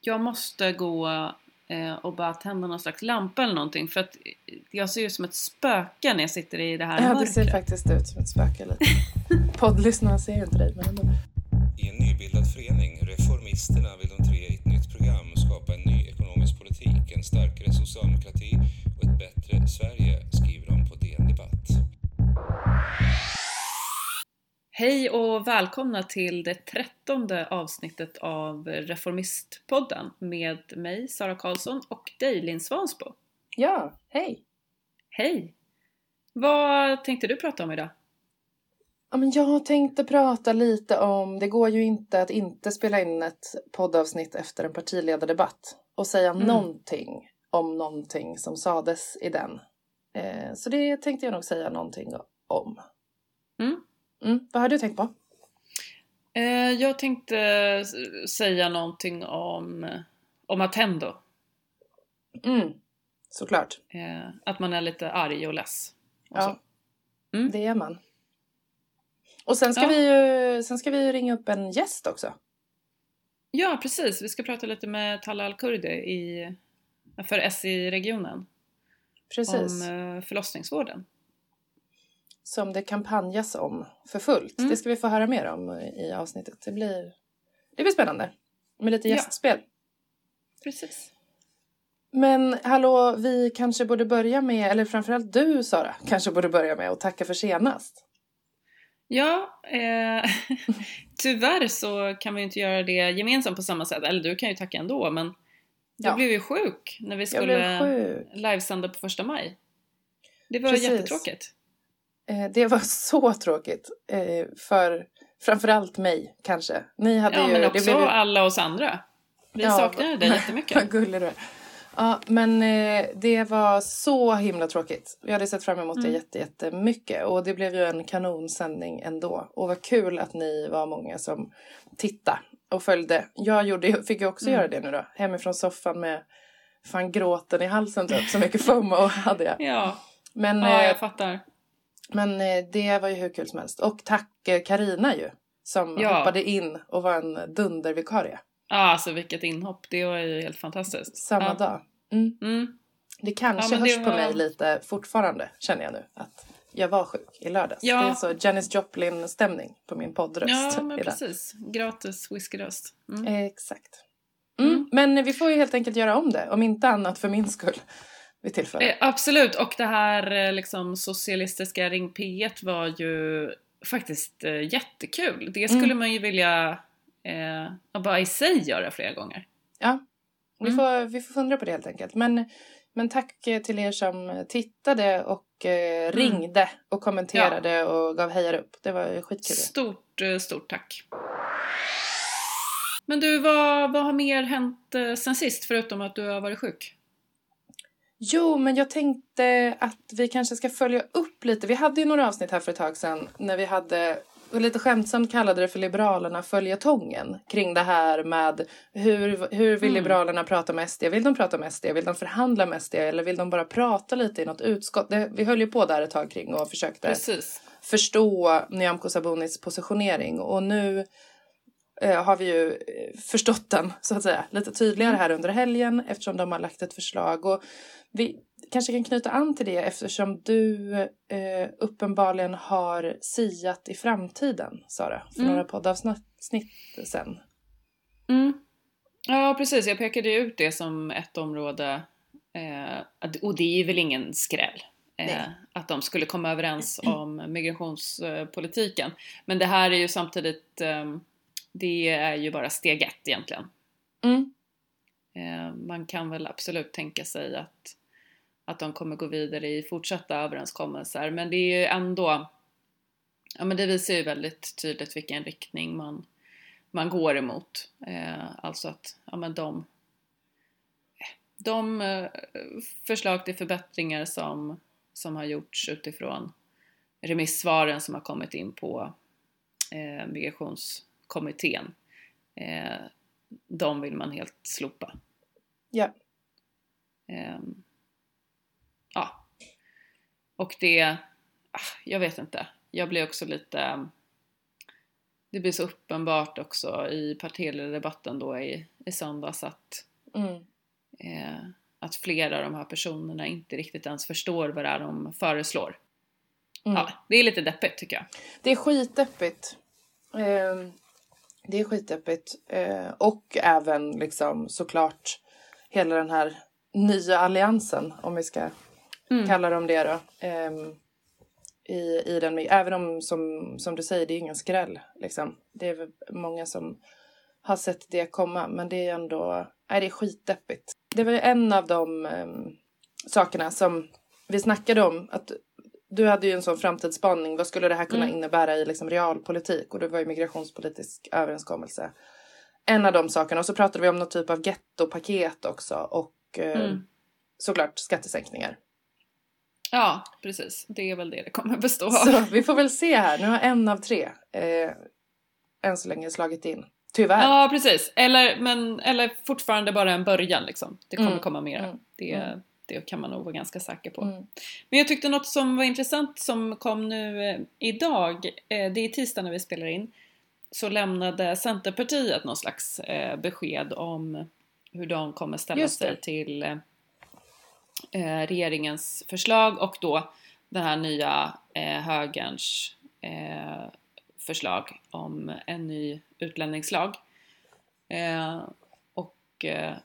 Jag måste gå eh, och bara tända någon slags lampa eller någonting för att jag ser ut som ett spöke när jag sitter i det här Ja, mörkret. det ser faktiskt ut som ett spöke lite. Poddlyssnarna ser ju inte dig, men ändå. I en nybildad förening, Reformisterna, vill de tre i ett nytt program skapa en ny ekonomisk politik, en starkare socialdemokrati och ett bättre Sverige, Hej och välkomna till det trettonde avsnittet av Reformistpodden med mig Sara Karlsson och dig Linn Svansbo. Ja, hej! Hej! Vad tänkte du prata om idag? Ja, men jag tänkte prata lite om, det går ju inte att inte spela in ett poddavsnitt efter en partiledardebatt och säga Mm. någonting om någonting som sades i den. Eh, så det tänkte jag nog säga någonting om. Mm. Mm, vad har du tänkt på? Eh, jag tänkte säga någonting om, om Attendo. Mm, såklart. Eh, att man är lite arg och less. Och Ja. Mm. det är man. Och sen ska, Ja. vi ju, sen ska vi ringa upp en gäst också. Ja, precis. Vi ska prata lite med Talla Al-Kurdi i, för SI-regionen Precis. om eh, förlossningsvården. Som det kampanjas om för fullt. Mm. Det ska vi få höra mer om i avsnittet. Det blir, det blir spännande. Med lite Ja. gästspel. Precis. Men hallå, vi kanske borde börja med, eller framförallt du Sara, kanske borde börja med att tacka för senast. Ja, eh, tyvärr så kan vi inte göra det gemensamt på samma sätt. Eller du kan ju tacka ändå, men du Ja. blev ju sjuk när vi Jag skulle livesända på första maj. Det var Precis. jättetråkigt. Eh, det var så tråkigt. Eh, för framförallt mig kanske. Ni hade Ja, ju... men det också blev alla oss andra. Vi Ja, saknade dig Vad jättemycket. gullig du är. Ja, men eh, det var så himla tråkigt. Jag hade sett fram emot det Mm. jätte, jättemycket. Och det blev ju en kanonsändning ändå. Och vad kul att ni var många som tittade och följde. Jag gjorde, fick ju också Mm. göra det nu då. Hemifrån soffan med fan gråten i halsen typ. Så mycket FOMO hade jag. Ja, Men, ja jag fattar. Men eh, det var ju hur kul som helst. Och tack eh, Karina ju. Som Ja. hoppade in och var en dundervikarie. Ja, alltså vilket inhopp. Det var ju helt fantastiskt. Samma ja. dag. Mm. Mm. Det kanske Ja, hörs på var- mig lite fortfarande, känner jag nu. Att jag var sjuk i lördags. Ja. Det är så Janis Joplin-stämning på min poddröst. Ja, men idag. precis. Gratis whiskyröst. Mm. Exakt. Mm. Mm. Men vi får ju helt enkelt göra om det, om inte annat för min skull. Vid tillfälle. Absolut, och det här eh, liksom socialistiska Ring P1 var ju faktiskt eh, jättekul. Det skulle Mm. man ju vilja eh, bara i sig göra flera gånger. Ja, vi, Mm. får, vi får fundera på det helt enkelt. Men, men tack eh, till er som tittade och Mm. eh, ringde och kommenterade och gav hejar upp. Det var skitkul. Stort, stort tack. Men du, vad, vad har mer hänt sen sist förutom att du har varit sjuk? Jo, men jag tänkte att vi kanske ska följa upp lite. Vi hade ju några avsnitt här för ett tag sedan när vi hade och lite skämtsamt kallade det för Liberalerna följetongen kring det här med hur, hur vill Mm. Liberalerna prata med SD? Vill de prata med SD? Vill de förhandla med SD? Eller vill de bara prata lite i något utskott? Det, vi höll ju på där ett tag kring och försökte Precis. förstå Nyamko Sabunis positionering och nu eh, har vi ju eh, förstått den så att säga lite tydligare här under helgen eftersom de har lagt ett förslag och vi kanske kan knyta an till det eftersom du eh, uppenbarligen har siat i framtiden Sara för Mm. några poddavsnitt sen. Mm. Ja, precis. Jag pekade ut det som ett område, eh, och det är väl ingen skräll. Eh, att de skulle komma överens om migrationspolitiken. Men det här är ju samtidigt, eh, det är ju bara steg ett egentligen. Mm. Eh, man kan väl absolut tänka sig att, att de kommer gå vidare i fortsatta överenskommelser. Men det är ju ändå, ja men det visar ju väldigt tydligt vilken riktning man, man går emot. Eh, alltså att, ja men de, de eh, förslag till förbättringar som, som har gjorts utifrån remissvaren som har kommit in på eh, migrationskommittén. Eh, de vill man helt slopa. Ja. Ehm, ja. Och det, ah, jag vet inte. Jag blir också lite, det blir så uppenbart också i partiledardebatten då i, i söndags att, Mm. eh, att flera av de här personerna inte riktigt ens förstår vad det är de föreslår. Mm. Ja, det är lite deppigt tycker jag. Det är skitdeppigt. Eh, det är skitdeppigt. Eh, och även liksom såklart hela den här nya alliansen, om vi ska Mm. kalla dem det då. ehm, i, i den, även om, som, som du säger, det är ingen skräll. Liksom. Det är många som har sett det komma, men det är ändå, nej det är skitdeppigt. Det var ju en av de ehm, sakerna som vi snackade om, att du hade ju en sån framtidsspaning, vad skulle det här kunna Mm. innebära i liksom realpolitik? Och det var ju migrationspolitisk överenskommelse. En av de sakerna, och så pratade vi om någon typ av gettopaket också och eh, Mm. såklart skattesänkningar. Ja, precis. Det är väl det det kommer bestå av. Så vi får väl se här. Nu har en av tre eh, än så länge slagit in. Tyvärr. Ja, precis. Eller, men, eller fortfarande bara en början liksom. Det kommer Mm. komma mera. Mm. Det, Mm. Det kan man nog vara ganska säker på. Mm. Men jag tyckte något som var intressant som kom nu eh, idag, eh, det är tisdag när vi spelar in, så lämnade Centerpartiet någon slags eh, besked om hur de kommer ställa sig till eh, regeringens förslag och då den här nya eh, högerns eh, förslag om en ny utlänningslag. Eh, och eh,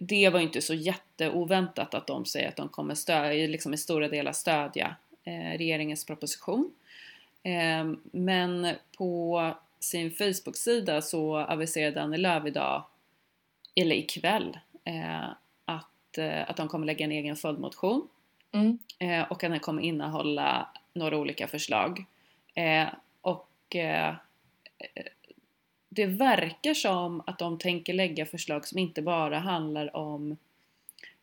det var inte så jätteoväntat att de säger att de kommer stödja, liksom i stora delar stödja eh, regeringens proposition. Eh, men på sin Facebook-sida så aviserade Annie Lööf idag, eller ikväll, eh, att, eh, att de kommer lägga en egen följdmotion Mm. och att den kommer innehålla några olika förslag. Och det verkar som att de tänker lägga förslag som inte bara handlar om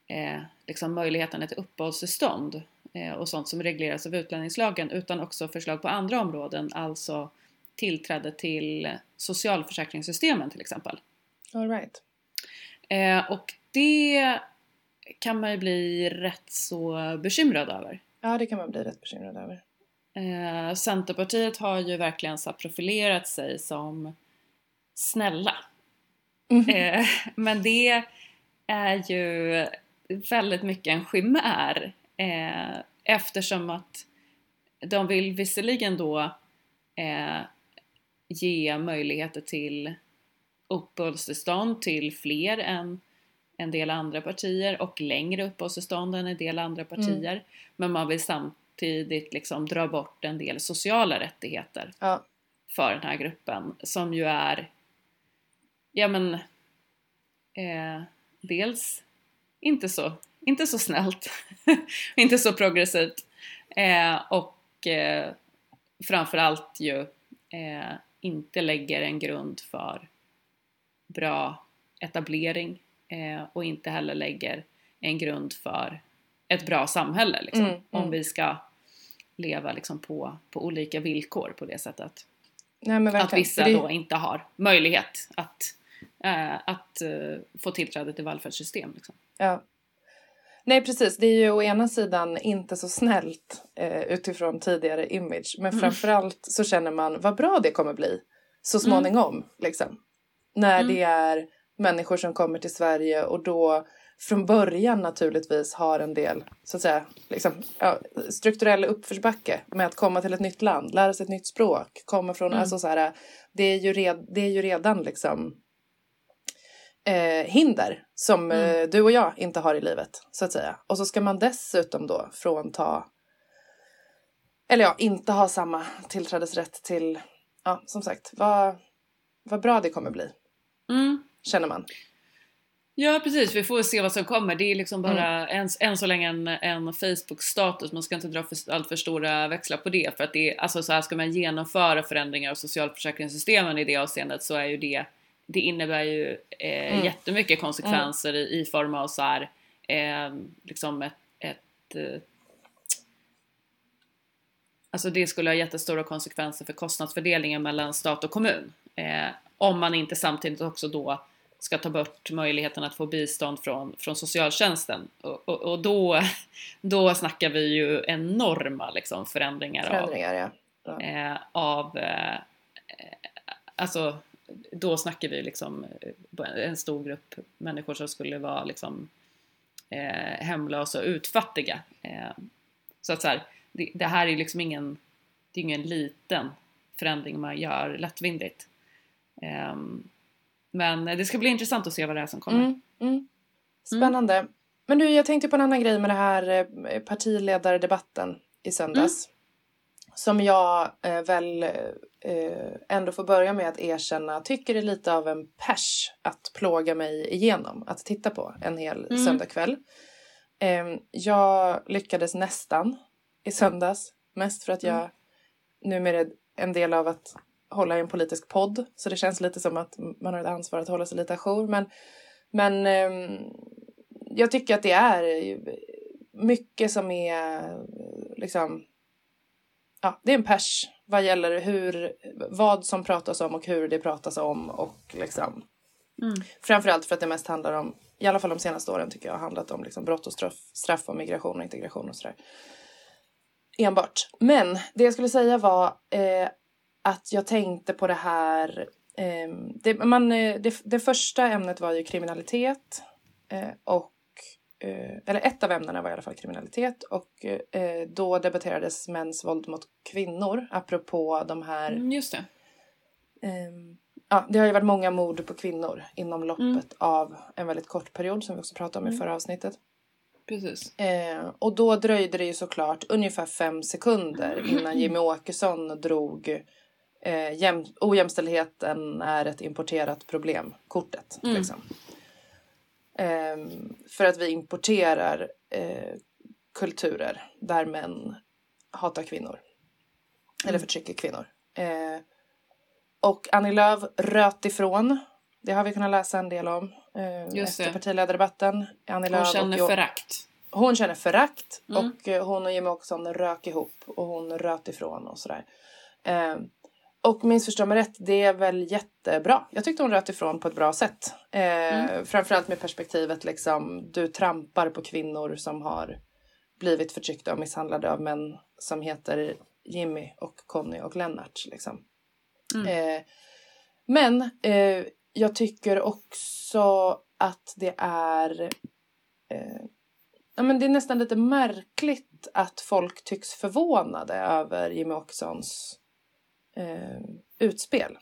eh, liksom möjligheten till uppehållstillstånd eh, och sånt som regleras av utlänningslagen utan också förslag på andra områden, alltså tillträde till socialförsäkringssystemen till exempel. All right. Eh, och det kan man ju bli rätt så bekymrad över. Ja, det kan man bli rätt bekymrad över. Eh, Centerpartiet har ju verkligen så profilerat sig som snälla. Mm. Eh, men det är ju väldigt mycket en chimär eh, eftersom att de vill visserligen då eh, ge möjligheter till uppehållstillstånd till fler än en del andra partier och längre uppehållstillstånd än en del andra partier. Men man vill samtidigt liksom dra bort en del sociala rättigheter Ja. för den här gruppen som ju är ja men eh, dels inte så, inte så snällt, inte så progressivt eh, och eh, framförallt ju eh, inte lägger en grund för bra etablering eh, och inte heller lägger en grund för ett bra samhälle liksom, Mm, om mm. vi ska leva liksom på, på olika villkor på det sättet. Nej. Att vissa det, då inte har möjlighet att, att eh, få tillträde till välfärdssystem. Liksom. Ja. Nej, precis. Det är ju å ena sidan inte så snällt eh, utifrån tidigare image. Men Mm. framförallt så känner man vad bra det kommer bli så småningom. Liksom. När Mm. det är människor som kommer till Sverige och då från början naturligtvis har en del så att säga, liksom, ja, strukturell uppförsbacke med att komma till ett nytt land, lära sig ett nytt språk, komma från, Mm. alltså så här, det är ju, red, det är ju redan liksom eh, hinder som Mm. eh, du och jag inte har i livet så att säga. Och så ska man dessutom då frånta eller ja, inte ha samma tillträdesrätt till, ja som sagt, vad, vad bra det kommer bli, Mm. känner man. Ja precis, vi får se vad som kommer. Det är liksom bara Mm. än, än så länge en, en Facebook-status. Man ska inte dra för, allt för stora växlar på det. För att det är, alltså så här, ska man genomföra förändringar av socialförsäkringssystemen i det avseendet så är ju det det innebär ju eh, Mm. jättemycket konsekvenser i, i form av så här, eh, liksom ett, ett eh, Alltså det skulle ha jättestora konsekvenser för kostnadsfördelningen mellan stat och kommun. Eh, om man inte samtidigt också då ska ta bort möjligheten att få bistånd från, från socialtjänsten. Och, och, och då, då snackar vi ju enorma liksom, förändringar, Förändringar, ja. av, eh, av eh, alltså då snackar vi liksom eh, en stor grupp människor som skulle vara liksom eh, hemlösa och utfattiga. Eh, så att så här, det, det, här är liksom ingen, det är ingen liten förändring man gör lättvindigt. Eh, men det ska bli intressant att se vad det är som kommer. Mm, mm. Spännande. Mm. Men du, jag tänkte på en annan grej med det här eh, partiledardebatten i söndags. Som jag eh, väl eh, ändå får börja med att erkänna tycker är lite av en pers att plåga mig igenom. Att titta på en hel mm. söndagkväll. Eh, jag lyckades nästan i söndags. Mest för att jag mm. numera är en del av att hålla i en politisk podd. Så det känns lite som att man har ett ansvar att hålla sig lite ajour. Men, men eh, jag tycker att det är mycket som är liksom ja, det är en pers vad gäller hur, vad som pratas om och hur det pratas om och liksom mm. framförallt för att det mest handlar om, i alla fall de senaste åren tycker jag, har handlat om liksom brott och straff, straff och migration och integration och sådär. Enbart. Men det jag skulle säga var eh, att jag tänkte på det här eh, det, man, eh, det, det första ämnet var ju kriminalitet eh, och eller ett av ämnena var i alla fall kriminalitet och eh, då debatterades mäns våld mot kvinnor apropå de här... Mm, just det. Um, ja, det har ju varit många mord på kvinnor inom loppet mm. av en väldigt kort period som vi också pratade om mm. i förra avsnittet. Precis. Eh, och då dröjde det ju såklart ungefär fem sekunder innan Jimmy Åkesson drog eh, jäm, ojämställdheten är ett importerat problem kortet. Mm. Liksom. Um, för att vi importerar uh, kulturer där män hatar kvinnor. Mm. Eller förtrycker kvinnor. Uh, och Annie Lööf röt ifrån. Det har vi kunnat läsa en del om Just efter det. partiledardebatten. Annie hon känner och förakt. Hon känner förakt mm. och hon och Jimmie Åkesson rök ihop och hon röt ifrån och sådär. Och minst förstå mig rätt, det är väl jättebra. Jag tyckte hon röt ifrån på ett bra sätt. Eh, mm. Framförallt med perspektivet liksom, du trampar på kvinnor som har blivit förtryckta och misshandlade av män som heter Jimmy och Conny och Lennart. Liksom. Mm. Eh, men eh, jag tycker också att det är eh, ja, men det är nästan lite märkligt att folk tycks förvånade över Jimmy Åkessons eh, utspel.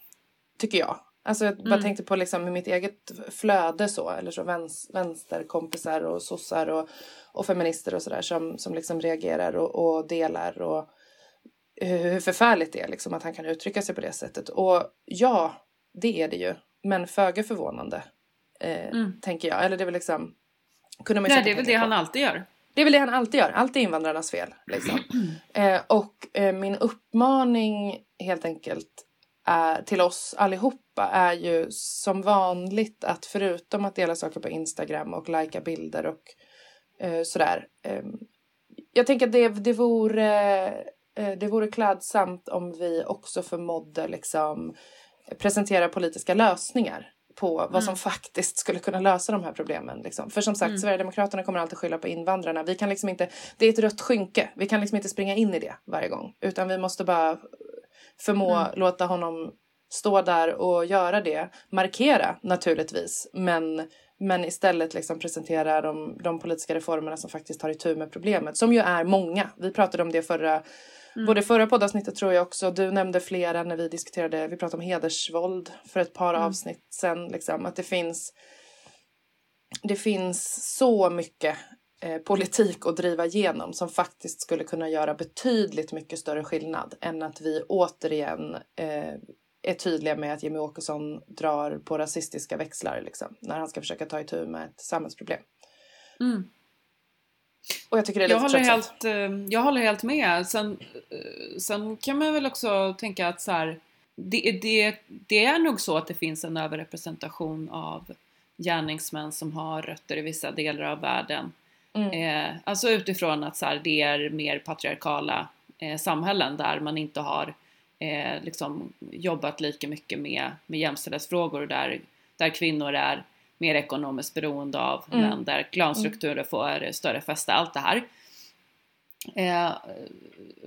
Tycker jag. Alltså jag bara mm. tänkte på liksom mitt eget flöde så, eller så vänster, vänsterkompisar och sossar och, och feminister och sådär som, som liksom reagerar och, och delar och hur förfärligt det är liksom att han kan uttrycka sig på det sättet. Och ja, det är det ju, men föga förvånande. Eh, mm. Tänker jag. Eller det är väl liksom... Kunde man Nej, det är väl det på. han alltid gör. Det är väl det han alltid gör. Allt är invandrarnas fel. Liksom. Eh, och eh, min uppmaning helt enkelt är, till oss allihopa är ju som vanligt att förutom att dela saker på Instagram och lajka bilder och eh, sådär. Ehm, jag tänker att det, det, vore, eh, det vore klädsamt om vi också förmådde liksom presentera politiska lösningar på vad mm. som faktiskt skulle kunna lösa de här problemen. Liksom. För som sagt, mm. Sverigedemokraterna kommer alltid skylla på invandrarna. Vi kan liksom inte, det är ett rött skynke. Vi kan liksom inte springa in i det varje gång. Utan vi måste bara förmå mm. låta honom stå där och göra det. Markera naturligtvis, men, men istället liksom presentera de, de politiska reformerna som faktiskt tar itu med problemet. Som ju är många. Vi pratade om det förra Mm. Både förra poddavsnittet tror jag också, du nämnde flera när vi diskuterade, vi pratade om hedersvåld för ett par mm. avsnitt sen, liksom, att det finns det finns så mycket eh, politik att driva igenom som faktiskt skulle kunna göra betydligt mycket större skillnad än att vi återigen eh, är tydliga med att Jimmy Åkesson drar på rasistiska växlar liksom, när han ska försöka ta itu med ett samhällsproblem. Mm. Och jag tycker det är jag lite håller helt, eh, Jag håller helt med. Sen, eh, sen kan man väl också tänka att så här, det, det, det är nog så att det finns en överrepresentation av gärningsmän som har rötter i vissa delar av världen. Mm. Eh, alltså utifrån att så här, det är mer patriarkala eh, samhällen där man inte har eh, liksom jobbat lika mycket med, med jämställdhetsfrågor där, där kvinnor är mer ekonomiskt beroende av mm. män, där klanstrukturer mm. får större fäste, allt det här. Eh,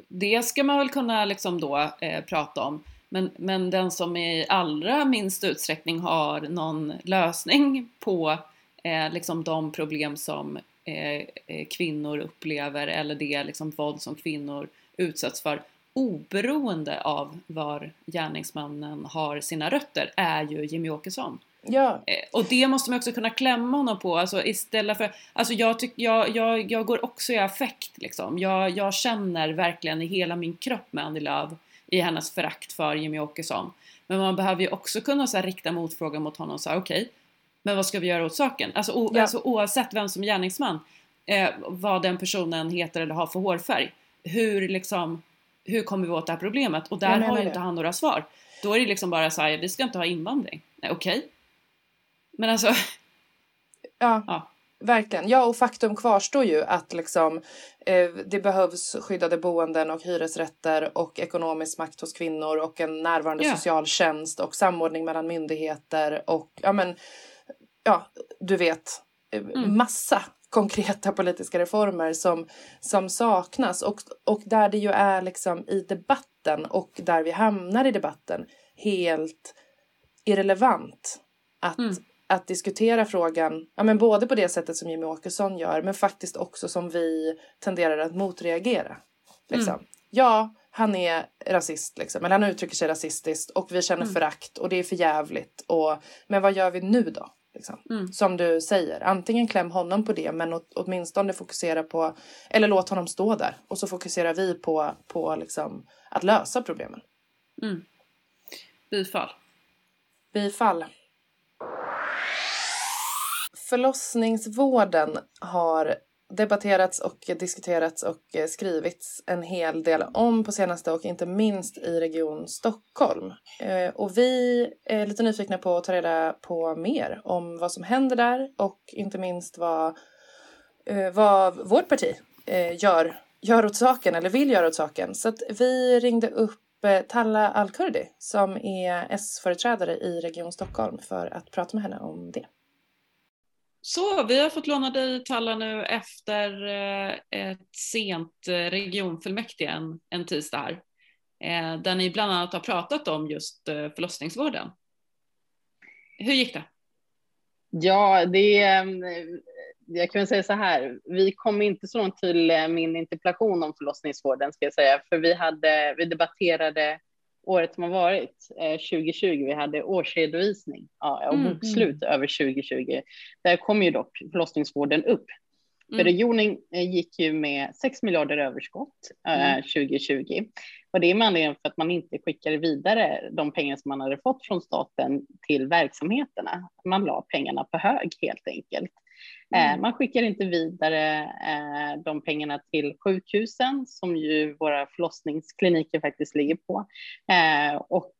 det ska man väl kunna liksom då eh, prata om. Men, men den som i allra minst utsträckning har någon lösning på eh, liksom de problem som eh, eh, kvinnor upplever eller det liksom våld som kvinnor utsätts för oberoende av var gärningsmannen har sina rötter är ju Jimmy Åkesson. Ja. Eh, och det måste man också kunna klämma honom på, alltså istället för, alltså jag tycker, jag, jag, jag går också i affekt liksom. Jag, jag känner verkligen i hela min kropp med Annie Lööf i hennes förakt för Jimmy Åkesson. Men man behöver ju också kunna så här, rikta motfrågan mot honom okej, okay, men vad ska vi göra åt saken? Alltså, o, ja. alltså oavsett vem som är gärningsman, eh, vad den personen heter eller har för hårfärg. Hur liksom, hur kommer vi åt det här problemet? Och där har ju inte han några svar. Då är det liksom bara så här, vi ska inte ha invandring. Nej, okej. Okay. Men alltså... Ja, ja, verkligen. Ja, och faktum kvarstår ju att liksom, eh, det behövs skyddade boenden och hyresrätter och ekonomisk makt hos kvinnor och en närvarande ja. socialtjänst och samordning mellan myndigheter och ja, men, ja, du vet, eh, mm. massa konkreta politiska reformer som, som saknas och, och där det ju är liksom i debatten och där vi hamnar i debatten helt irrelevant att mm att diskutera frågan, ja, men både på det sättet som Jimmy Åkesson gör men faktiskt också som vi tenderar att motreagera. Liksom. Mm. Ja, han är rasist, liksom, eller han uttrycker sig rasistiskt och vi känner mm. förakt och det är för jävligt. Och, men vad gör vi nu då? Liksom? Mm. Som du säger, antingen kläm honom på det men åt, åtminstone fokusera på, eller låt honom stå där och så fokuserar vi på, på liksom, att lösa problemen. Mm. Bifall. Bifall. Förlossningsvården har debatterats och diskuterats och eh, skrivits en hel del om på senaste och inte minst i Region Stockholm. Eh, och vi är lite nyfikna på att ta reda på mer om vad som händer där och inte minst vad, eh, vad vårt parti gör, gör åt saken eller vill göra åt saken. Så att vi ringde upp Talla Alkurdi som är S-företrädare i Region Stockholm för att prata med henne om det. Så vi har fått låna dig Talla nu efter eh, ett sent eh, regionfullmäktige en, en tisdag här. Eh, där ni bland annat har pratat om just förlossningsvården. Hur gick det? Ja, det jag kan säga så här, vi kom inte så långt till min interpellation om förlossningsvården ska jag säga, för vi, hade, vi debatterade året som har varit, eh, 2020, vi hade årsredovisning ja, och mm, bokslut mm. över 2020. Där kom ju dock förlossningsvården upp. Mm. För regionen eh, gick ju med 6 miljarder överskott eh, 2020. Mm. Och det är med anledning för att man inte skickade vidare de pengar som man hade fått från staten till verksamheterna. Man la pengarna på hög helt enkelt. Eh, mm. Man skickar inte vidare eh, de pengarna till sjukhusen som ju våra förlossningskliniker faktiskt ligger på. Eh, och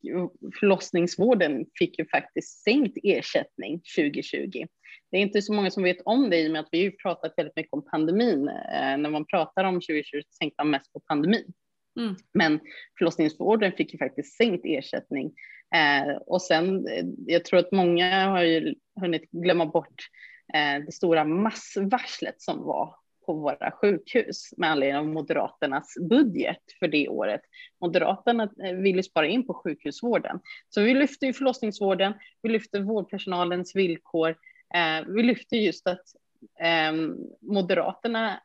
förlossningsvården fick ju faktiskt sänkt ersättning 2020. Det är inte så många som vet om det i och med att vi har pratat väldigt mycket om pandemin. När man pratar om 2020 tänkte man mest på pandemin. Mm. Men förlossningsvården fick ju faktiskt sänkt ersättning. Och sen, jag tror att många har ju hunnit glömma bort Eh, det stora massvarslet som var på våra sjukhus med anledning av Moderaternas budget för det året. Moderaterna eh, ville spara in på sjukhusvården. Så vi lyfte ju förlossningsvården, vi lyfte vårdpersonalens villkor, eh, vi lyfte just att ehm, Moderaterna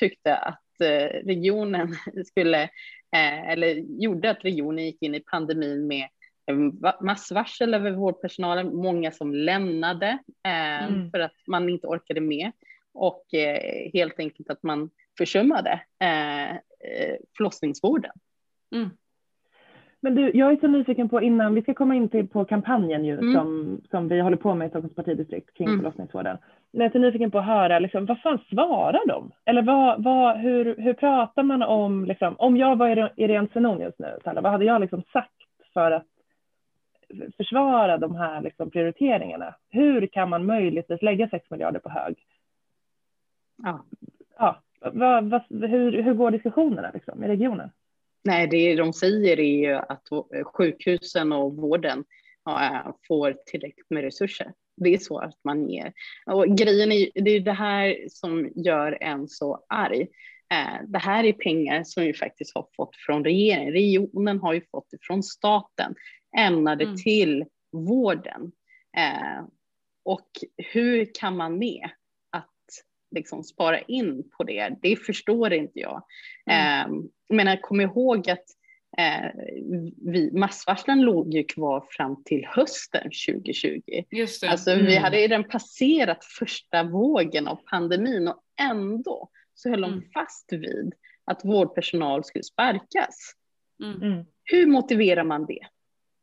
tyckte att regionen skulle, eller gjorde att regionen gick in i pandemin med massvarsel över vårdpersonalen, många som lämnade eh, mm. för att man inte orkade med och eh, helt enkelt att man försummade eh, eh, förlossningsvården. Mm. Men du, jag är så nyfiken på innan vi ska komma in till på kampanjen ju mm. som, som vi håller på med i Stockholms partidistrikt kring mm. förlossningsvården. Men jag är så nyfiken på att höra, liksom, vad fan svarar de? Eller vad, vad, hur, hur pratar man om, liksom, om jag var Irene Svenonius just nu, Salla, vad hade jag liksom sagt för att försvara de här liksom prioriteringarna. Hur kan man möjligtvis lägga 6 miljarder på hög? Ja. ja vad, vad, hur, hur går diskussionerna liksom, i regionen? Nej, det de säger är ju att sjukhusen och vården ja, får tillräckligt med resurser. Det är så att man ger. Och grejen är det är det här som gör en så arg. Eh, det här är pengar som vi faktiskt har fått från regeringen. Regionen har ju fått det från staten, ämnade mm. till vården. Eh, och hur kan man med att liksom spara in på det? Det förstår inte jag. Mm. Eh, men kom ihåg att eh, vi, massvarslen låg ju kvar fram till hösten 2020. Just det. Alltså, mm. Vi hade redan passerat första vågen av pandemin och ändå så höll de mm. fast vid att vårdpersonal skulle sparkas. Mm. mm. Hur motiverar man det?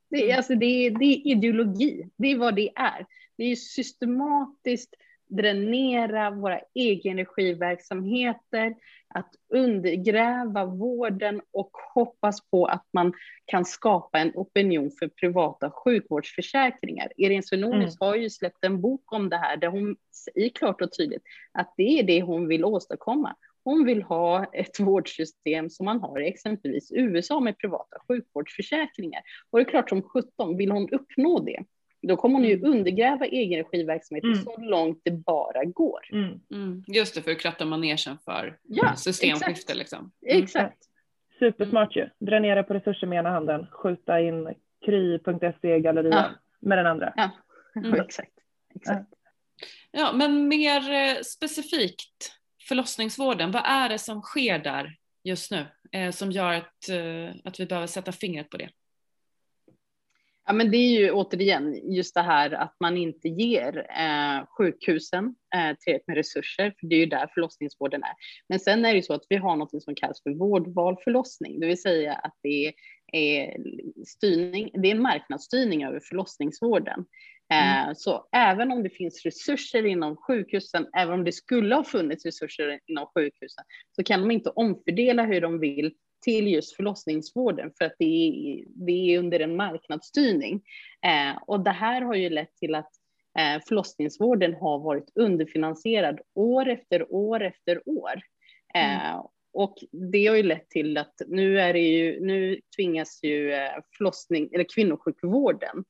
Det är, mm. alltså, det, är, det är ideologi, det är vad det är. Det är systematiskt dränera våra egenenergiverksamheter, att undergräva vården och hoppas på att man kan skapa en opinion för privata sjukvårdsförsäkringar. Irene Svenonius mm. har ju släppt en bok om det här där hon säger klart och tydligt att det är det hon vill åstadkomma. Hon vill ha ett vårdsystem som man har i exempelvis USA med privata sjukvårdsförsäkringar. Och det är klart som 17 vill hon uppnå det. Då kommer hon ju mm. undergräva egenregiverksamheten mm. så långt det bara går. Mm. Mm. Just det, för att kratta manegen för ja, systemskifte. Liksom. Mm. Exakt. Supersmart ju. Dränera på resurser med ena handen, skjuta in kry.se gallerian ja. med den andra. Ja, mm. exakt. exakt. Ja, men mer eh, specifikt förlossningsvården, vad är det som sker där just nu eh, som gör att, eh, att vi behöver sätta fingret på det? Ja, men det är ju återigen just det här att man inte ger eh, sjukhusen eh, tillräckligt med resurser, för det är ju där förlossningsvården är. Men sen är det ju så att vi har något som kallas för vårdval förlossning, det vill säga att det är styrning, det är marknadsstyrning över förlossningsvården. Eh, mm. Så även om det finns resurser inom sjukhusen, även om det skulle ha funnits resurser inom sjukhusen, så kan de inte omfördela hur de vill till just förlossningsvården för att det är, det är under en marknadsstyrning. Eh, och det här har ju lett till att eh, förlossningsvården har varit underfinansierad år efter år efter år. Eh, mm. Och det har ju lett till att nu, är ju, nu tvingas ju eh, förlossning, eller kvinnosjukvården eh,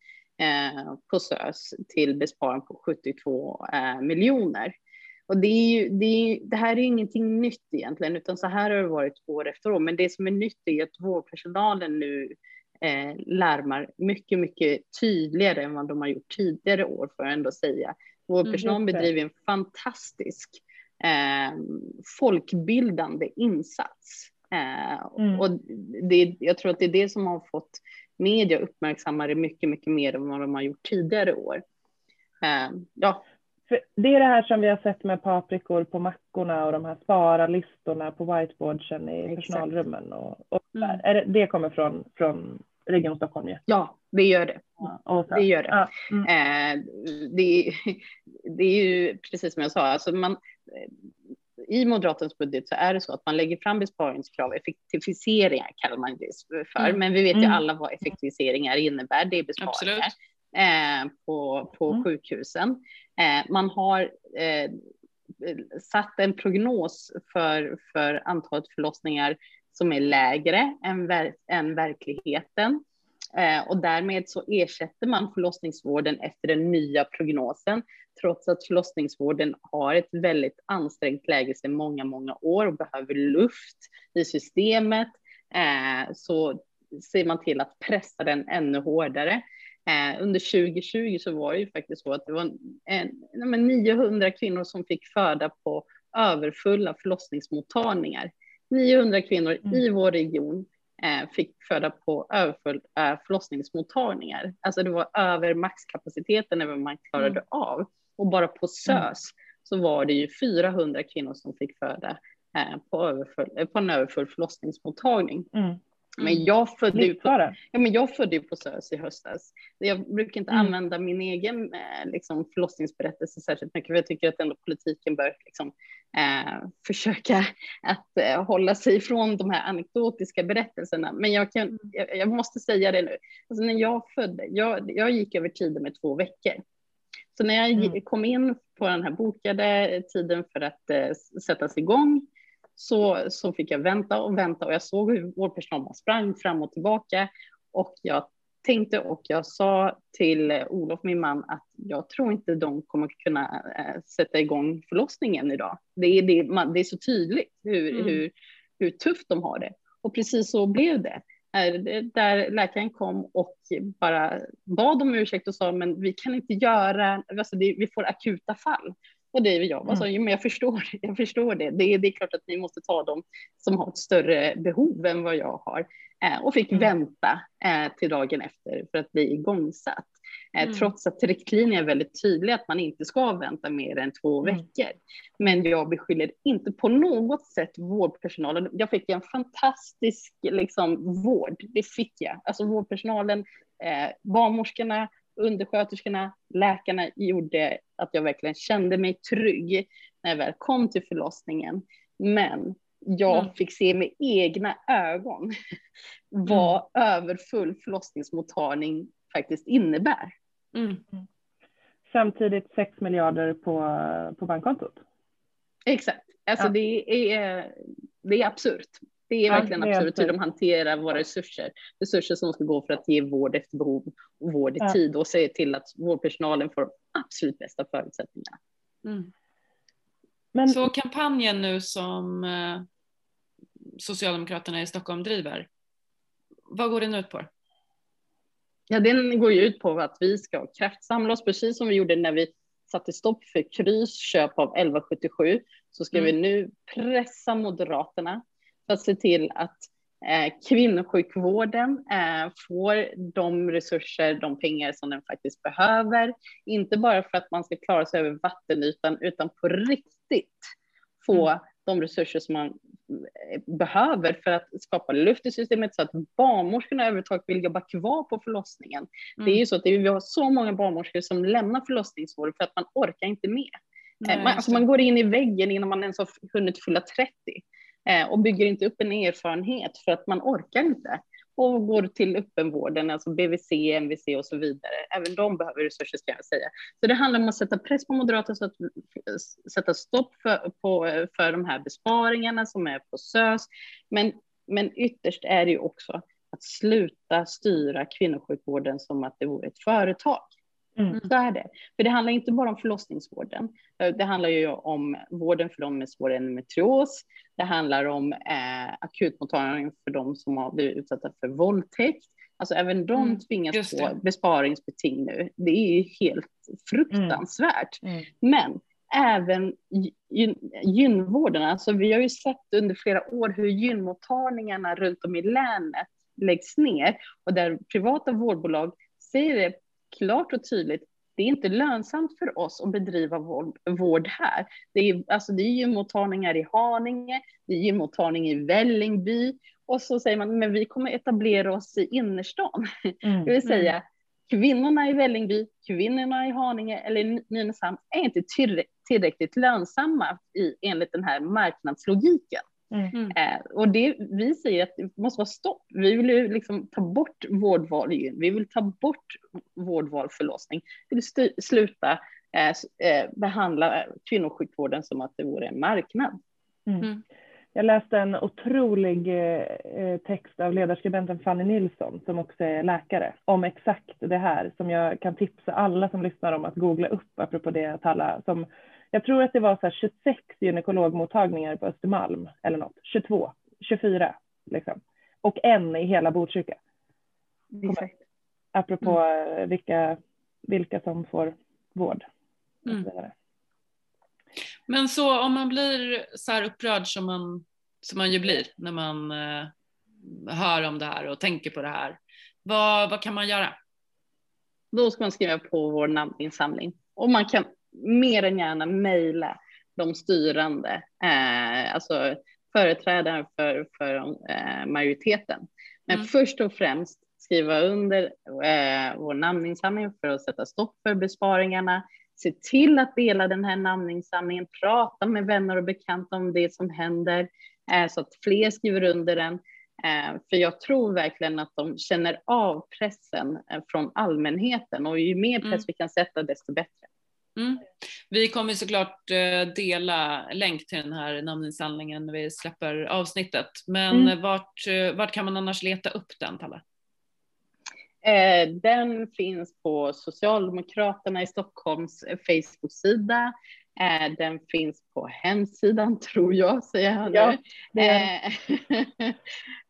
på SÖS till besparing på 72 eh, miljoner. Och det, ju, det, är, det här är ingenting nytt egentligen, utan så här har det varit år efter år. Men det som är nytt är att vårdpersonalen nu eh, larmar mycket, mycket tydligare än vad de har gjort tidigare år, får jag ändå säga. Vårdpersonalen mm, bedriver en fantastisk eh, folkbildande insats. Eh, mm. Och det, jag tror att det är det som har fått media uppmärksamma det mycket, mycket mer än vad de har gjort tidigare år. Eh, ja, för det är det här som vi har sett med paprikor på mackorna och de här spara-listorna på whiteboardsen i Exakt. personalrummen. Och, och mm. det, det kommer från, från Region Stockholm ju. Ja, det gör det. Ja, det gör det. Ja. Mm. Eh, det, det, är ju precis som jag sa, alltså man, i Moderaternas budget så är det så att man lägger fram besparingskrav, effektiviseringar kallar man det för, mm. men vi vet ju mm. alla vad effektiviseringar innebär, det är besparingar. Eh, på, på mm. sjukhusen. Eh, man har eh, satt en prognos för, för antalet förlossningar som är lägre än, ver än verkligheten. Eh, och därmed så ersätter man förlossningsvården efter den nya prognosen, trots att förlossningsvården har ett väldigt ansträngt läge sedan många, många år och behöver luft i systemet. Eh, så ser man till att pressa den ännu hårdare. Eh, under 2020 så var det ju faktiskt så att det var en, en, 900 kvinnor som fick föda på överfulla förlossningsmottagningar. 900 kvinnor mm. i vår region fick föda på överfulla eh, förlossningsmottagningar. Alltså det var över maxkapaciteten än vad man klarade mm. av. Och bara på SÖS mm. så var det ju 400 kvinnor som fick föda eh, på, överfull, eh, på en överfull förlossningsmottagning. Mm. Men mm. jag födde, ju på, ja, men jag födde på SÖS i höstas. Jag brukar inte mm. använda min egen eh, liksom, förlossningsberättelse särskilt mycket, för jag tycker att ändå politiken bör liksom, eh, försöka att eh, hålla sig ifrån de här anekdotiska berättelserna. Men jag, kan, mm. jag, jag måste säga det nu. Alltså, när jag födde, jag, jag gick över tiden med två veckor. Så när jag mm. kom in på den här bokade tiden för att eh, sättas igång så, så fick jag vänta och vänta och jag såg hur vårdpersonalen sprang fram och tillbaka och jag tänkte och jag sa till Olof, min man, att jag tror inte de kommer kunna äh, sätta igång förlossningen idag. Det är, det, man, det är så tydligt hur, mm. hur, hur tufft de har det. Och precis så blev det. Där läkaren kom och bara bad om ursäkt och sa, men vi kan inte göra, alltså det, vi får akuta fall. Och det är jag. Alltså, mm. men jag förstår, jag förstår det. det. Det är klart att ni måste ta dem som har ett större behov än vad jag har. Eh, och fick mm. vänta eh, till dagen efter för att bli igångsatt. Eh, mm. Trots att riktlinjerna är väldigt tydliga att man inte ska vänta mer än två mm. veckor. Men jag beskyller inte på något sätt vårdpersonalen. Jag fick en fantastisk liksom, vård, det fick jag. Alltså vårdpersonalen, eh, barnmorskorna, undersköterskorna, läkarna gjorde att jag verkligen kände mig trygg när jag väl kom till förlossningen. Men jag mm. fick se med egna ögon vad mm. överfull förlossningsmottagning faktiskt innebär. Mm. Samtidigt 6 miljarder på, på bankkontot. Exakt, alltså ja. det, är, det är absurt. Det är verkligen ja, absurt hur de hanterar våra resurser. Resurser som ska gå för att ge vård efter behov och vård i ja. tid och se till att vårdpersonalen får de absolut bästa förutsättningarna. Mm. Men... Så kampanjen nu som eh, Socialdemokraterna i Stockholm driver, vad går den ut på? Ja, den går ju ut på att vi ska kraftsamla oss, precis som vi gjorde när vi satte stopp för Krys köp av 1177, så ska mm. vi nu pressa Moderaterna för att se till att eh, kvinnosjukvården eh, får de resurser, de pengar som den faktiskt behöver. Inte bara för att man ska klara sig över vattenytan, utan på riktigt få mm. de resurser som man eh, behöver för att skapa luft i systemet så att barnmorskorna överhuvudtaget vill jobba kvar på förlossningen. Mm. Det är ju så att det, vi har så många barnmorskor som lämnar förlossningsvården för att man orkar inte med. Nej, man, alltså man går in i väggen innan man ens har hunnit fylla 30 eh, och bygger inte upp en erfarenhet för att man orkar inte och går till öppenvården, alltså BVC, MVC och så vidare. Även de behöver resurser ska jag säga. Så det handlar om att sätta press på Moderaterna så att eh, sätta stopp för, på, eh, för de här besparingarna som är på SÖS. Men, men ytterst är det ju också att sluta styra kvinnosjukvården som att det vore ett företag. Mm. Så är det. För det handlar inte bara om förlossningsvården. Det handlar ju om vården för dem med svår endometrios. Det handlar om eh, akutmottagningen för dem som har blivit utsatta för våldtäkt. Alltså även de mm, tvingas på besparingsbeting nu. Det är ju helt fruktansvärt. Mm. Mm. Men även gynvården, alltså vi har ju sett under flera år hur gynmottagningarna runt om i länet läggs ner och där privata vårdbolag säger det klart och tydligt, det är inte lönsamt för oss att bedriva vård, här. Det är, alltså det är gymmottagningar i Haninge, det är gymmottagning i Vällingby och så säger man, men vi kommer etablera oss i innerstan. Mm. Det vill säga, mm. kvinnorna i Vällingby, kvinnorna i Haninge eller Nynäshamn är inte tillräckligt lönsamma i, enligt den här marknadslogiken. Mm. mm. Eh, och det, vi säger att det måste vara stopp. Vi vill ju liksom ta bort vårdval, vi vill ta bort vårdval förlossning. Vi vill sluta eh, eh, behandla kvinnosjukvården som att det vore en marknad. Mm. mm. Jag läste en otrolig eh, text av ledarskribenten Fanny Nilsson som också är läkare om exakt det här som jag kan tipsa alla som lyssnar om att googla upp apropå det att alla som jag tror att det var så 26 gynekologmottagningar på Östermalm eller något, 22, 24 liksom. Och en i hela Botkyrka. Exakt. Apropå mm. vilka, vilka som får vård. Mm. Men så om man blir så här upprörd som man, som man ju blir när man eh, hör om det här och tänker på det här, vad, vad kan man göra? Då ska man skriva på vår namninsamling och man kan mer än gärna mejla de styrande, eh, alltså företrädare för, för eh, majoriteten. Men mm. först och främst skriva under eh, vår namninsamling för att sätta stopp för besparingarna. Se till att dela den här namninsamlingen, prata med vänner och bekanta om det som händer eh, så att fler skriver under den. Eh, för jag tror verkligen att de känner av pressen eh, från allmänheten och ju mer press mm. vi kan sätta desto bättre. Mm. Vi kommer såklart eh, dela länk till den här namninsamlingen när vi släpper avsnittet. Men mm. vart, eh, vart kan man annars leta upp den, Palle? Eh, den finns på Socialdemokraterna i Stockholms Facebook-sida. Eh, den finns på hemsidan, tror jag, säger han Ja,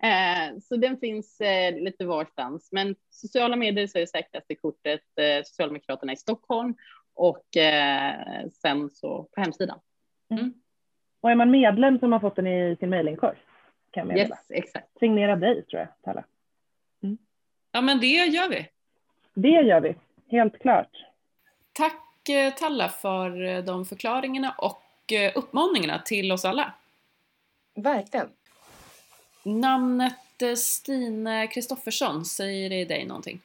Eh, så den finns lite varstans. Men sociala medier så är det säkraste kortet Socialdemokraterna i Stockholm och eh, sen så på hemsidan. Och är man medlem som har fått den i sin mejlinkorg kan jag meddela. Yes, exakt. Signera dig tror jag, Talla. Ja men det gör vi. Det gör vi, helt klart. Tack eh, Talla för eh, de förklaringarna och eh, uppmaningarna till oss alla. Verkligen. Namnet Stine Kristoffersson, säger det dig någonting?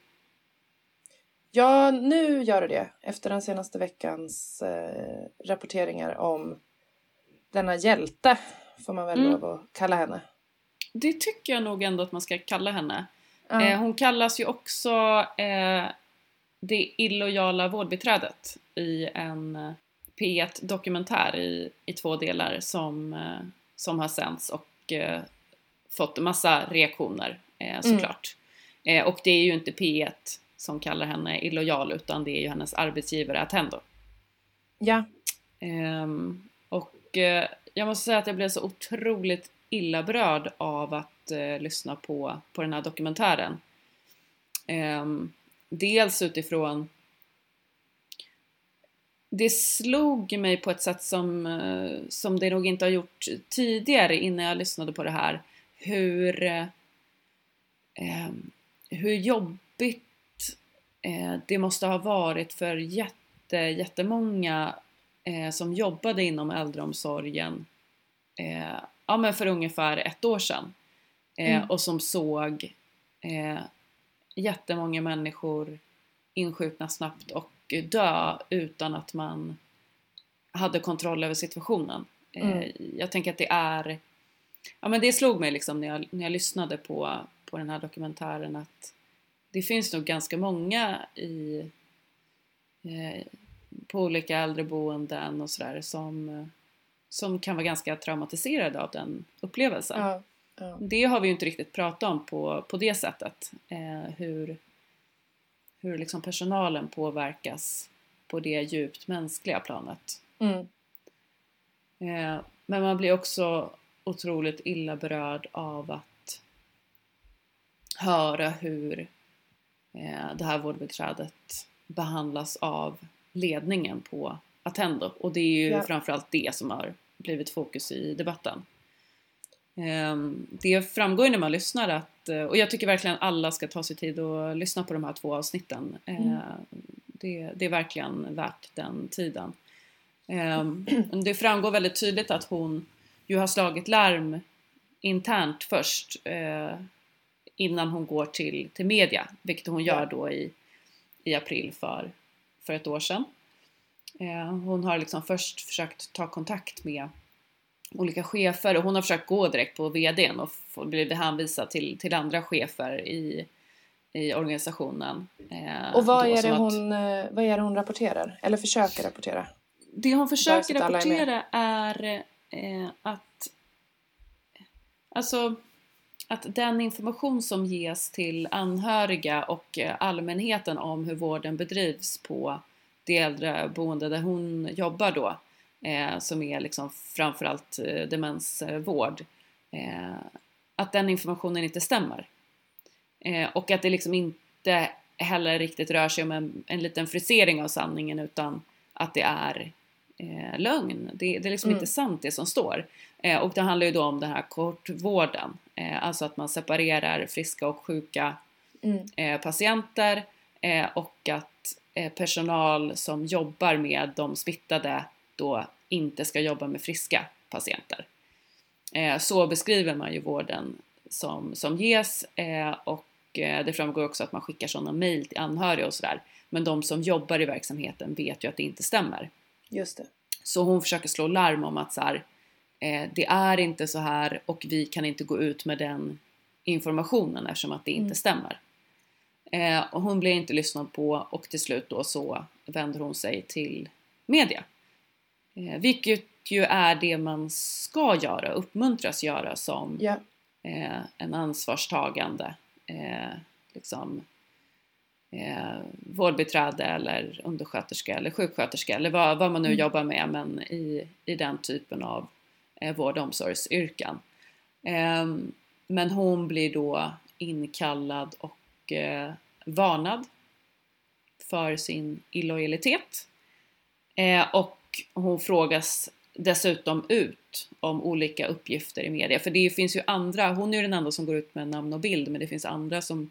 Ja, nu gör det det. Efter den senaste veckans eh, rapporteringar om denna hjälte, får man väl Mm. lov att kalla henne. Det tycker jag nog ändå att man ska kalla henne. Ja. Eh, hon kallas ju också eh, det illojala vårdbiträdet i en eh, P1-dokumentär i, i två delar som, eh, som har sänts och eh, fått massa reaktioner eh, såklart. Eh, och det är ju inte P1 som kallar henne illojal utan det är ju hennes arbetsgivare Attendo. ja. Ehm, och eh, jag måste säga att jag blev så otroligt illa berörd av att eh, lyssna på, på den här dokumentären. Ehm, dels utifrån det slog mig på ett sätt som, eh, som det nog inte har gjort tidigare innan jag lyssnade på det här. Hur, eh, ehm, hur jobbigt det måste ha varit för jätte, jättemånga eh, som jobbade inom äldreomsorgen eh, ja, men för ungefär ett år sedan. Eh, Mm. Och som såg eh, jättemånga människor insjukna snabbt och dö utan att man hade kontroll över situationen. Eh, Mm. Jag tänker att det är Ja men det slog mig liksom när jag, när jag lyssnade på, på den här dokumentären att det finns nog ganska många i eh, på olika äldreboenden och sådär som, eh, som kan vara ganska traumatiserade av den upplevelsen. ja. ja. Det har vi ju inte riktigt pratat om på, på det sättet. Eh, hur hur liksom personalen påverkas på det djupt mänskliga planet. Mm. Eh, men man blir också otroligt illa berörd av att höra hur det här vårdbiträdet behandlas av ledningen på Attendo. Och det är ju Ja. framförallt det som har blivit fokus i debatten. Ehm, Det framgår ju när man lyssnar att, eh, och jag tycker verkligen alla ska ta sig tid och lyssna på de här två avsnitten. Eh, Mm. Det, det är verkligen värt den tiden. Ehm, Det framgår väldigt tydligt att hon ju har slagit larm internt först eh, innan hon går till, till media, vilket hon gör då i, i april för, för ett år sedan. Eh, hon har liksom först försökt ta kontakt med olika chefer och hon har försökt gå direkt på VDn och blivit hänvisad till, till andra chefer i, i organisationen. Eh, Och vad då är, det att- hon, eh, vad är hon rapporterar? Eller försöker rapportera? Det hon försöker att alla är rapportera är, eh, att alltså att den information som ges till anhöriga och eh, allmänheten om hur vården bedrivs på det äldreboende där hon jobbar då, eh, som är liksom framförallt eh, demensvård, eh, att den informationen inte stämmer. Eh, och att det liksom inte heller riktigt rör sig om en, en liten frisering av sanningen utan att det är eh, lögn. Det, det är liksom Mm. inte sant det som står. Eh, och det handlar ju då om den här kortvården, eh, alltså att man separerar friska och sjuka Mm. eh, patienter eh, och att eh, personal som jobbar med de smittade då inte ska jobba med friska patienter. Så beskriver man ju vården som, som ges och det framgår också att man skickar sådana mejl till anhöriga och sådär. Men de som jobbar i verksamheten vet ju att det inte stämmer. Just det. Så hon försöker slå larm om att så här, eh, det är inte så här och vi kan inte gå ut med den informationen eftersom att det inte Mm. stämmer. Eh, och hon blir inte lyssnad på och till slut då så vänder hon sig till media. Eh, vilket ju är det man ska göra, uppmuntras göra som eh, en ansvarstagande eh, liksom, eh, vårdbiträde eller undersköterska eller sjuksköterska eller vad, vad man nu Mm. jobbar med men i, i den typen av eh, vård och omsorgsyrken. Ehm, men hon blir då inkallad och eh, varnad för sin illojalitet. Eh, och hon frågas dessutom ut om olika uppgifter i media. För det finns ju andra, hon är ju den enda som går ut med namn och bild men det finns andra som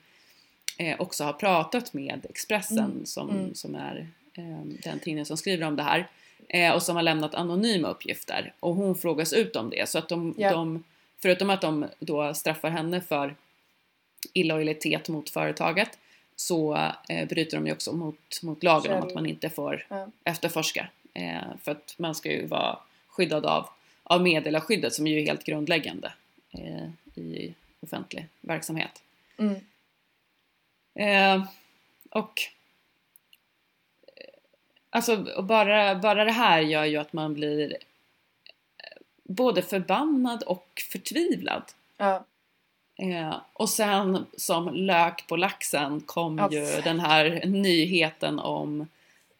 eh, också har pratat med Expressen Mm, som, mm. som är eh, den tidning som skriver om det här. Eh, och som har lämnat anonyma uppgifter. Och hon frågas ut om det. Så att de, Ja. de förutom att de då straffar henne för illojalitet mot företaget så eh, bryter de ju också mot, mot lagen om att man inte får Ja. efterforska. Eh, för att man ska ju vara skyddad av, av meddelarskyddet som ju är helt grundläggande eh, i offentlig verksamhet. Mm. Eh, och alltså och bara, bara det här gör ju att man blir eh, både förbannad och förtvivlad. Ja. Eh, och sen som lök på laxen kom Ja, ju den här nyheten om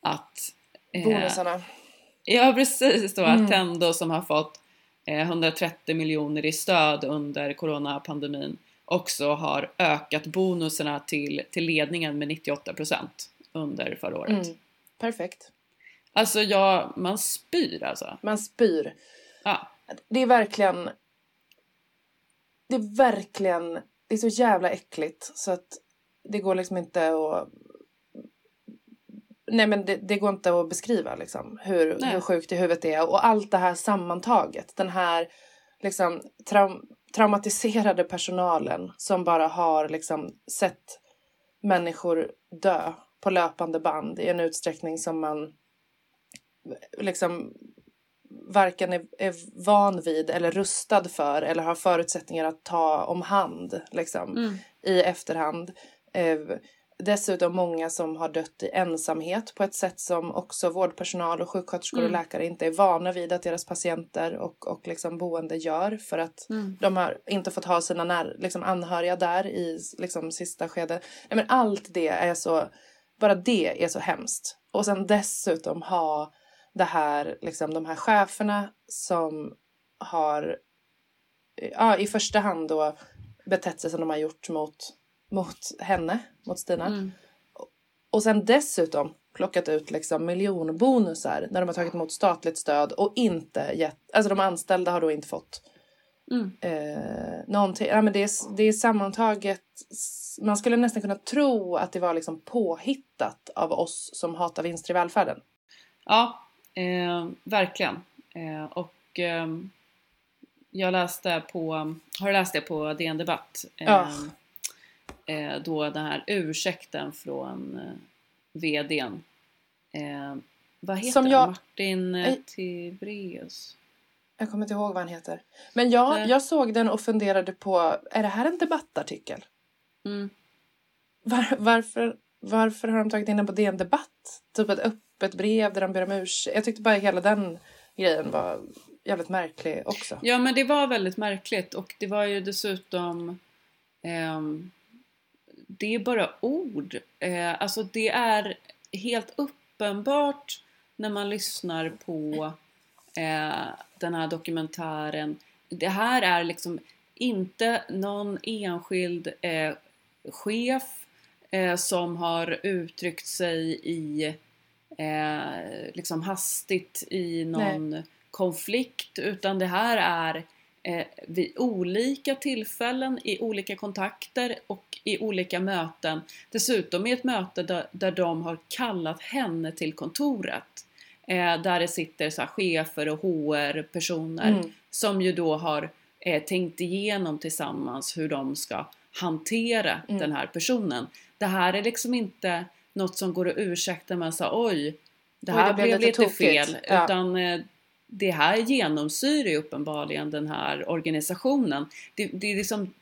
att eh, Bonusarna. Ja precis då, Mm. Attendo som har fått eh, 130 miljoner i stöd under coronapandemin också har ökat bonusarna till, till ledningen med 98% under förra året. Mm. Perfekt. Alltså ja, man spyr alltså. Man spyr. Ja. Det är verkligen... Det är verkligen... Det är så jävla äckligt så att det går liksom inte att... Nej men det, det går inte att beskriva liksom hur, Nej. hur sjukt i huvudet det är. Och allt det här sammantaget. Den här liksom traum, traumatiserade personalen som bara har liksom sett människor dö på löpande band i en utsträckning som man liksom varken är, är van vid eller rustad för eller har förutsättningar att ta om hand liksom, Mm. i efterhand. Eh, dessutom många som har dött i ensamhet på ett sätt som också vårdpersonal och sjuksköterskor och Mm. läkare inte är vana vid att deras patienter och, och liksom boende gör för att Mm. de har inte fått ha sina när, liksom anhöriga där i liksom, sista skedet. Nej, men allt det är så, bara det är så hemskt. Och sen dessutom ha det här, liksom, de här cheferna som har ja, i första hand då betett sig som de har gjort mot, mot henne, mot Stina. Mm. Och sen dessutom plockat ut liksom miljonbonusar när de har tagit emot statligt stöd och inte gett, alltså de anställda har då inte fått Mm. eh, någonting. Ja, men det, är, det är sammantaget, man skulle nästan kunna tro att det var liksom påhittat av oss som hatar vinster i välfärden. Ja, eh, verkligen. Eh, och eh, jag läste på, har läst det på DN Debatt. Eh, Ja. Eh, då den här ursäkten från eh, VDn. Eh, vad heter Som han? jag- Martin eh. Tibreus. Jag kommer inte ihåg vad han heter. Men jag, Nej. jag såg den och funderade på, är det här en debattartikel? Mm. Var, varför, varför har de tagit in den på DN Debatt? Typ ett öppet brev där de ber om ursäkt. Jag tyckte bara hela den grejen var jävligt märklig också. Ja men det var väldigt märkligt och det var ju dessutom ehm, Det är bara ord. Eh, alltså det är helt uppenbart när man lyssnar på eh, den här dokumentären. Det här är liksom inte någon enskild eh, chef eh, som har uttryckt sig i eh, liksom hastigt i någon konflikt utan det här är eh, vid olika tillfällen, i olika kontakter och i olika möten. Dessutom i ett möte där, där de har kallat henne till kontoret. Eh, där det sitter så chefer och HR-personer Mm. som ju då har eh, tänkt igenom tillsammans hur de ska hantera Mm. den här personen. Det här är liksom inte något som går att ursäkta med så oj, det Oj, här det blev blev lite lite, fel. Ja. Utan eh, det här genomsyrar ju uppenbarligen den här organisationen. Det, det, är liksom,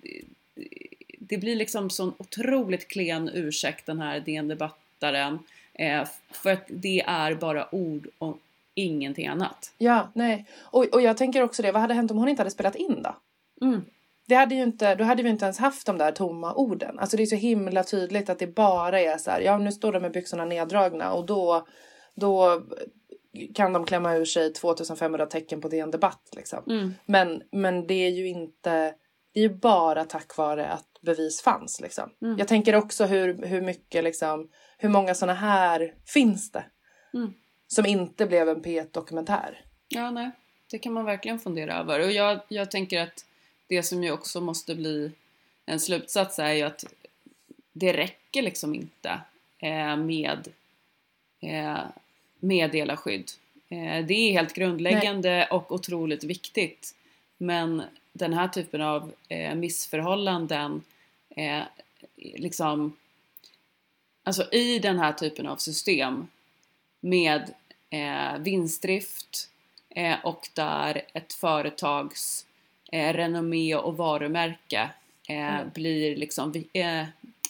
det blir liksom sån otroligt klen ursäkt den här DN-debattaren. Eh, för att det är bara ord och ingenting annat. Ja, nej. Och, och jag tänker också det, vad hade hänt om hon inte hade spelat in då? Mm. det hade ju inte, då hade vi inte ens haft de där tomma orden. Alltså det är så himla tydligt att det bara är så här, ja nu står de med byxorna neddragna och då, då kan de klämma ur sig 2500 tecken på DN Debatt liksom. Mm. Men, men det är ju inte, det är ju bara tack vare att bevis fanns liksom. Mm. Jag tänker också hur, hur mycket liksom, hur många sådana här finns det? Mm. Som inte blev en P1-dokumentär. Ja, nej. Det kan man verkligen fundera över. Och jag, jag tänker att det som ju också måste bli en slutsats är ju att det räcker liksom inte eh, med eh, meddelarskydd. Eh, det är helt grundläggande och otroligt viktigt. Men den här typen av eh, missförhållanden eh, liksom Alltså i den här typen av system med vinstdrift och där ett företags renommé och varumärke Mm. blir liksom vi,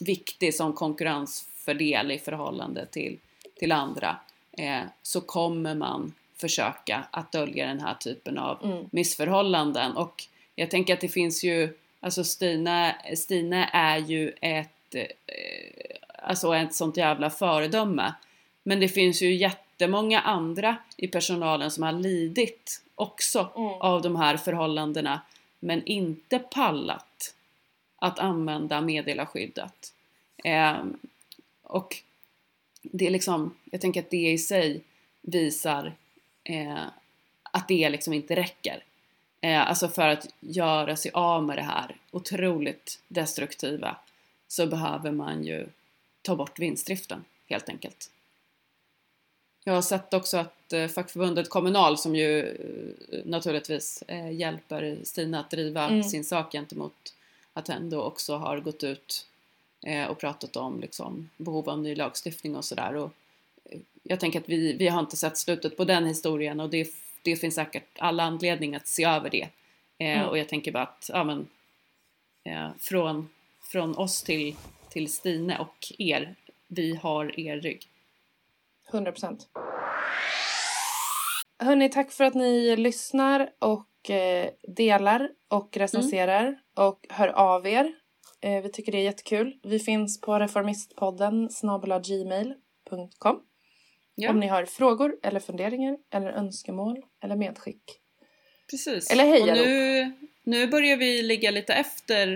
viktig som konkurrensfördel i förhållande till, till andra eh, så kommer man försöka att dölja den här typen av Mm. missförhållanden och jag tänker att det finns ju alltså Stina, Stina är ju ett eh, alltså ett sånt jävla föredöme men det finns ju jättemånga andra i personalen som har lidit också Mm. av de här förhållandena men inte pallat att använda meddelarskyddet. Ehm, och det är liksom, jag tänker att det i sig visar eh, att det liksom inte räcker. Eh, alltså för att göra sig av med det här otroligt destruktiva så behöver man ju ta bort vinstdriften helt enkelt. Jag har sett också att eh, fackförbundet Kommunal som ju eh, naturligtvis eh, hjälper Stina att driva Mm. sin sak gentemot Attendo också har gått ut och pratat om liksom, behov av ny lagstiftning och sådär. Eh, jag tänker att vi, vi har inte sett slutet på den historien och det, det finns säkert alla anledning att se över det. Eh, Mm. Och jag tänker bara att ja, men, eh, från, från oss till, till Stine och er, vi har er rygg. 100 procent. Hörni, tack för att ni lyssnar och eh, delar och recenserar och hör av er. Eh, vi tycker det är jättekul. Vi finns på reformistpodden gmail.com Ja, om ni har frågor eller funderingar eller önskemål eller medskick. precis. eller hejarop. Och nu, nu börjar vi ligga lite efter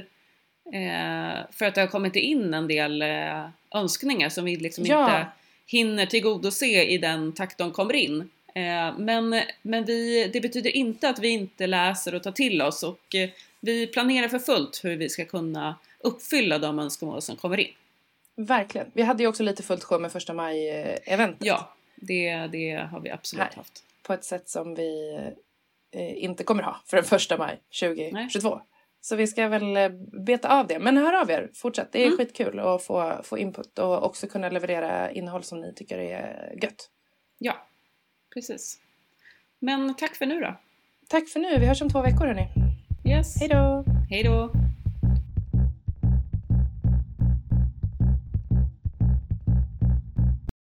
eh, för att det har kommit in en del eh, önskningar som vi liksom Ja. inte hinner tillgodose i den takt de kommer in. Eh, men men vi, det betyder inte att vi inte läser och tar till oss och eh, vi planerar för fullt hur vi ska kunna uppfylla de önskemål som kommer in. Verkligen. Vi hade ju också lite fullt sjå med första maj-eventet. Ja, det, det har vi absolut Här. haft. På ett sätt som vi eh, inte kommer ha för den första maj 2022. Så vi ska väl eh, beta av det. Men hör av er, fortsätt. Det är Mm. skitkul att få, få input och också kunna leverera innehåll som ni tycker är gött. Ja, precis. Men tack för nu då. Tack för nu. Vi hörs om två veckor hörni. Yes. Hej då! Hej då!